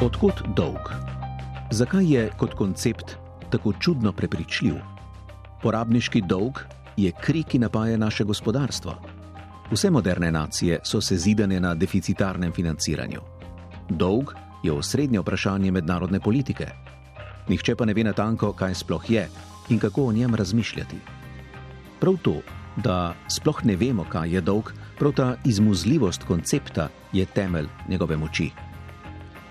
Odkot dolg? Zakaj je kot koncept tako čudno prepričljiv? Porabniški dolg je kri, ki napaja naše gospodarstvo. Vse moderne nacije so se zidane na deficitarnem financiranju. Dolg je osrednje vprašanje mednarodne politike. Nihče pa ne ve natanko, kaj sploh je in kako o njem razmišljati. Prav to, da sploh ne vemo, kaj je dolg, prav ta izmuzljivost koncepta je temelj njegove moči.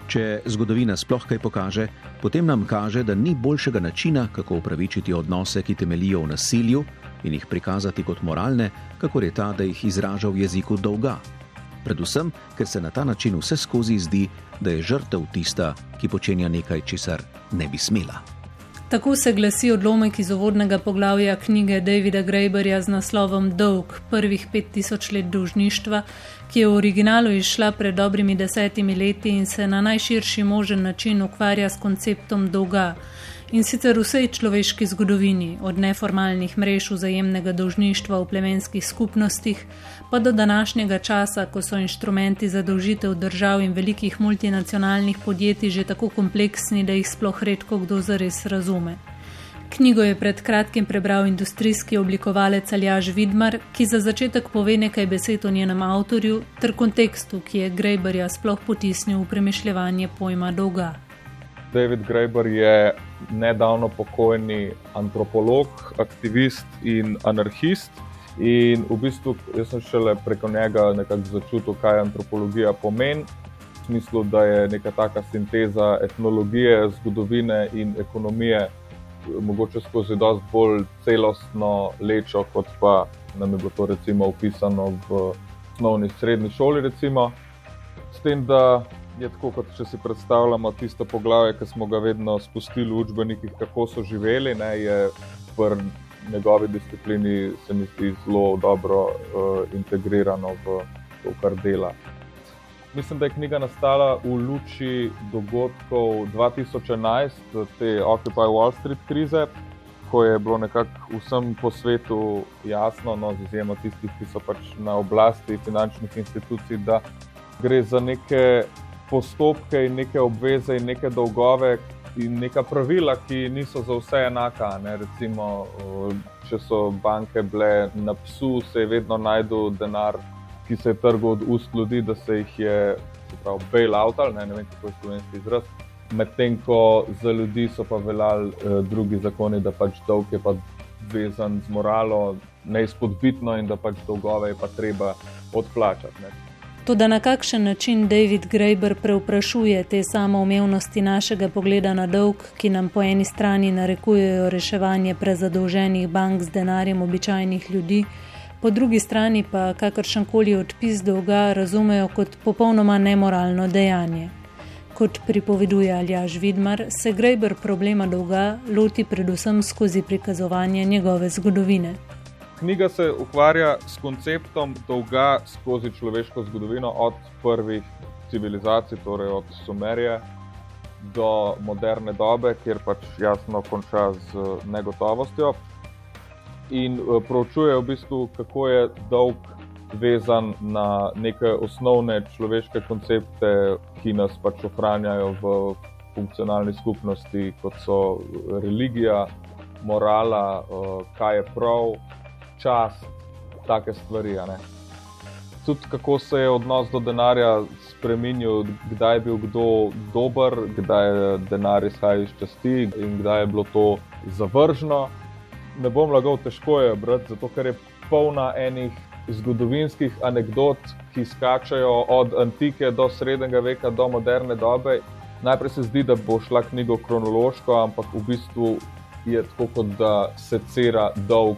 Če zgodovina sploh kaj pokaže, potem nam kaže, da ni boljšega načina, kako upravičiti odnose, ki temelijo v nasilju in jih prikazati kot moralne, kako je ta, da jih izraža v jeziku dolga. Predvsem, ker se na ta način vse skozi zdi, da je žrtev tista, ki počenja nekaj, česar ne bi smela. Tako se glasi odlomek iz uvodnega poglavja knjige Davida Graeberja z naslovom Dolg prvih 5000 let dolžništva, ki je v originalu izšla pred dobrimi desetimi leti in se na najširši možen način ukvarja s konceptom dolga. In sicer vsej človeški zgodovini, od neformalnih mrež vzajemnega dolžništva v plemenskih skupnostih, pa do današnjega časa, ko so inštrumenti za dolžitev držav in velikih multinacionalnih podjetij že tako kompleksni, da jih sploh redko kdo zares razume. Knjigo je pred kratkim prebral industrijski oblikovalec Aljaž Vidmar, ki za začetek pove nekaj besed o njenem avtorju ter kontekstu, ki je Grejberja sploh potisnil v premišljevanje pojma dolga. David Graeber je nedavno pokojni antropolog, aktivist in anarhist. In v bistvu sem šele preko njega nekako začutil, kaj antropologija pomeni. V smislu, da je neka taka sinteza etnologije, zgodovine in ekonomije, mogoče skozi dosti bolj celostno lečo, kot pa nam je bilo to recimo opisano v osnovni srednji šoli. Recimo. S tem, da je tako, kot če si predstavljamo tisto poglavje, ki smo ga vedno spustili v učbenikih, kako so živeli, ne, je v njegovi disciplini se mi zdi zelo dobro uh, integrirano v to, kar dela. Mislim, da je knjiga nastala v luči dogodkov 2011, te Occupy Wall Street krize, ko je bilo nekako vsem po svetu jasno, no, z izjemo tistih, ki so pač na oblasti finančnih institucij, da gre za neke postopke in neke obveze in neke dolgove in neka pravila, ki niso za vse enaka. Ne? Recimo, če so banke bile na psu, se je vedno najdel denar, ki se je trgal od ust ljudi, da se jih je bail-out ali ne, ne vem, kako je slovenski izraz. Medtem ko za ljudi so pa veljali eh, drugi zakoni, da pač dolg je pa vezan z moralo, neizpodbitno in da pač dolgove je pa treba odplačati. Ne. Tudi na kakšen način David Graeber preuprašuje te samoumevnosti našega pogleda na dolg, ki nam po eni strani narekujejo reševanje prezadolženih bank z denarjem običajnih ljudi, po drugi strani pa kakršen koli odpis dolga razumejo kot popolnoma nemoralno dejanje. Kot pripoveduje Aljaž Vidmar, se Graeber problema dolga loti predvsem skozi prikazovanje njegove zgodovine. Knjiga se ukvarja s konceptom dolga skozi človeško zgodovino, od prvih civilizacij, torej od Sumerije do moderne dobe, kjer pač jasno konča z negotovostjo. In eh, proučuje v bistvu, kako je dolg vezan na neke osnovne človeške koncepte, ki nas pač ohranjajo v funkcionalni skupnosti, kot so religija, morala, eh, kaj je prav čas, take stvari. Tudi kako se je odnos do denarja spremenil, kdaj je bil kdo dober, kdaj je denar izhajal iz časti in kdaj je bilo to zavržno. Ne bom lagal, težko je brati, zato ker je polna enih zgodovinskih anegdot, ki skačajo od antike do srednjega veka do moderne dobe. Najprej se zdi, da bo šla knjiga kronološko, ampak v bistvu je tako, kot da se cera dolg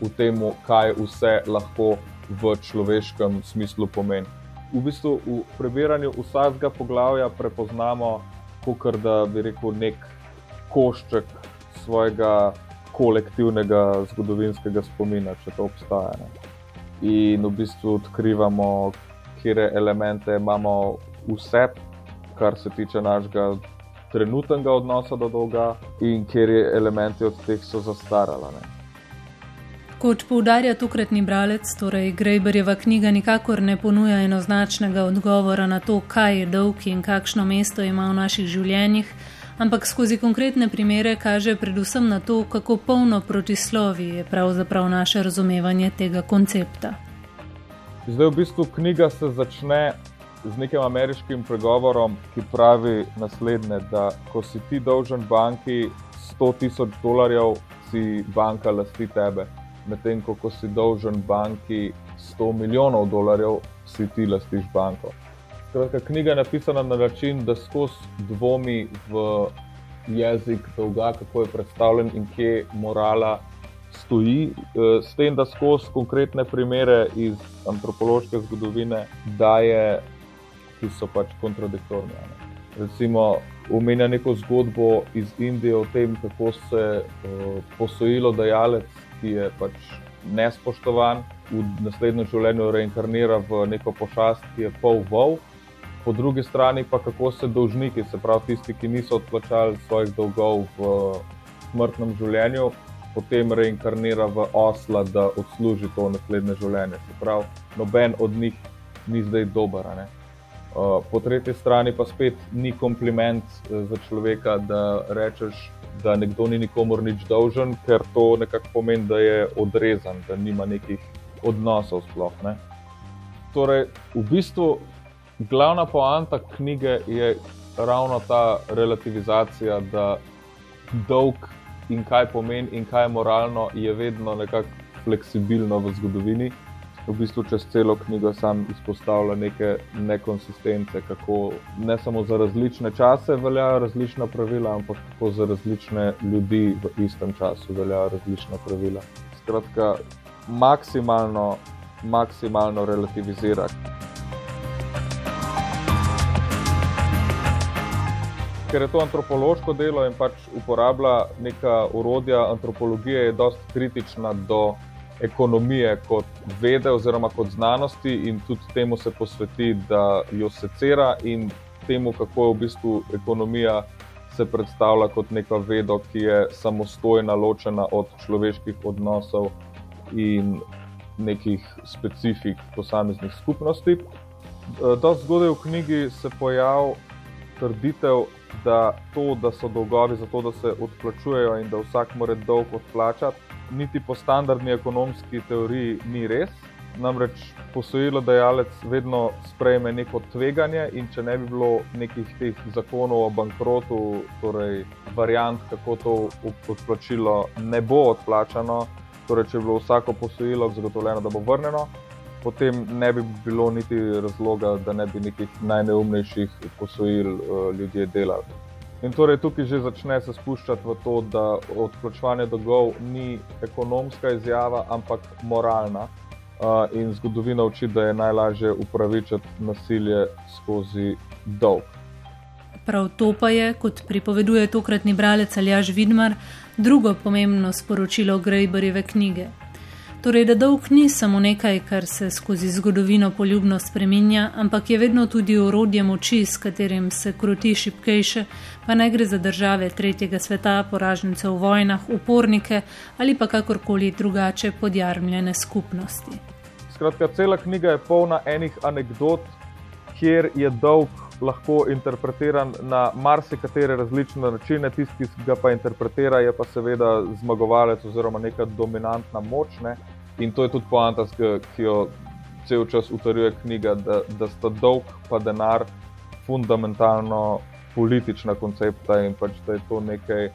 v tem, kaj vse lahko v človeškem smislu pomeni. V bistvu v prebiranju vsakega poglavja prepoznamo, kot da bi rekel, nek košček svojega kolektivnega zgodovinskega spomina, če to obstaja. Ne. In v bistvu odkrivamo, kje elemente imamo vse, kar se tiče našega trenutnega odnosa do dolga, in kje elemente od teh so zastarala. Ne. Kot poudarja tokratni bralec, torej Grejberjeva knjiga nikakor ne ponuja enoznačnega odgovora na to, kaj je dolg in kakšno mesto ima v naših življenjih, ampak skozi konkretne primere kaže predvsem na to, kako polno protislovi je pravzaprav naše razumevanje tega koncepta. Zdaj v bistvu knjiga se začne z nekim ameriškim pregovorom, ki pravi naslednje: da ko si ti dolžen banki 100 tisoč dolarjev, si banka lasti tebe medtem ko, ko si dolžen banki 100 milijonov dolarjev, si ti lastiš banko. Skratka, knjiga je napisana na način, da skozi dvomi v jezik dolga, kako je predstavljen in kje morala stoji, eh, s tem, da skozi konkretne primere iz antropološke zgodovine daje, ki so pač kontradiktorni. Ne. Recimo, omenja neko zgodbo iz Indije o tem, kako se uh, posojilo dajalec ki je pač nespoštovan, v naslednjem življenju reinkarnira v neko pošast, ki je pol vol. Po drugi strani pa kako se dolžniki, se pravi tisti, ki niso odplačali svojih dolgov v smrtnem življenju, potem reinkarnira v osla, da odsluži to naslednje življenje. Se pravi, noben od njih ni zdaj dober. Uh, po tretji strani pa spet ni kompliment uh, za človeka, da rečeš, da nekdo ni nikomor nič dolžen, ker to nekako pomeni, da je odrezan, da nima nekih odnosov sploh. Ne? Torej, v bistvu glavna poanta knjige je ravno ta relativizacija, da dolg in kaj pomeni in kaj je moralno, je vedno nekako fleksibilno v zgodovini v bistvu čez celo knjigo sam izpostavlja neke nekonsistence, kako ne samo za različne čase veljajo različna pravila, ampak kako za različne ljudi v istem času veljajo različna pravila. Skratka, maksimalno, maksimalno relativizira. Ker je to antropološko delo in pač uporablja neka urodja antropologije, je dosti kritična do ekonomije kot vede oziroma kot znanosti in tudi temu se posveti, da jo secira in temu, kako je v bistvu ekonomija se predstavlja kot neka veda, ki je samostojna, ločena od človeških odnosov in nekih specifik posameznih skupnosti. Dost zgodaj v knjigi se pojavlja trditev, da to, da so dolgovi zato, da se odplačujejo in da vsak mora dolg odplačati, niti po standardni ekonomski teoriji ni res. Namreč posojilo dajalec vedno sprejme neko tveganje, in če ne bi bilo nekih teh zakonov o bankrotu, torej variant, kako to odplačilo ne bo odplačano, torej če bi bilo vsako posojilo zagotovljeno, da bo vrnjeno, potem ne bi bilo niti razloga, da ne bi nekih najneumnejših posojil uh, ljudje delali. In torej tukaj že začne se spuščati v to, da odplačevanje dolgov ni ekonomska izjava, ampak moralna. Uh, in zgodovina uči, da je najlažje upravičiti nasilje skozi dolg. Prav to pa je, kot pripoveduje tokratni bralec Aljaš Vidmar, drugo pomembno sporočilo Grejberjeve knjige. Torej, da dolg ni samo nekaj, kar se skozi zgodovino poljubno spreminja, ampak je vedno tudi orodje moči, s katerim se kroti šipkejše, pa ne gre za države tretjega sveta, poražence v vojnah, upornike ali pa kakorkoli drugače podjarmljene skupnosti. Skratka, cela knjiga je polna enih anegdot, kjer je dolg lahko interpretiran na marsikatere različne načine, tisti, ki ga pa interpretira, je pa seveda zmagovalec oziroma neka dominantna moč. Ne? In to je tudi poanta, ki jo cel čas utrjuje knjiga, da, da sta dolg in denar fundamentalno politična koncepta in pač da je to nekaj uh,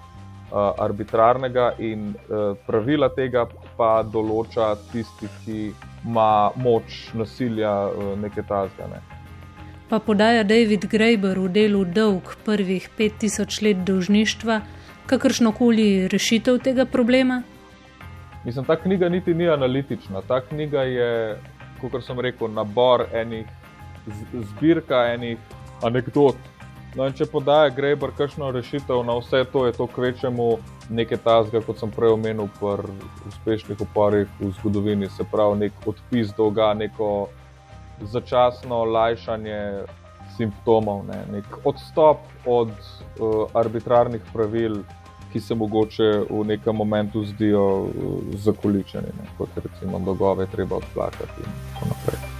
arbitrarnega, in uh, pravila tega pa določa tisti, ki ima moč nasilja, uh, nekaj tazga. Pa podaja David Graeber v delu Dolg prvih 5000 let dolžništva kakršno koli rešitev tega problema? Mislim, ta knjiga niti ni analitična. Ta knjiga je, kot sem rekel, nabor enih zbirka, enih anegdot. No, če podaja Graeber kakšno rešitev na vse to, je to kvečemu nekaj tazga, kot sem prej omenil, pri uspešnih uporih v zgodovini, se pravi, nek odpis dolga, neko začasno lajšanje simptomov, ne? nek odstop od uh, arbitrarnih pravil, ki se mogoče v nekem momentu zdijo zakoličeni, kot recimo dolgove, treba odplačati in tako naprej.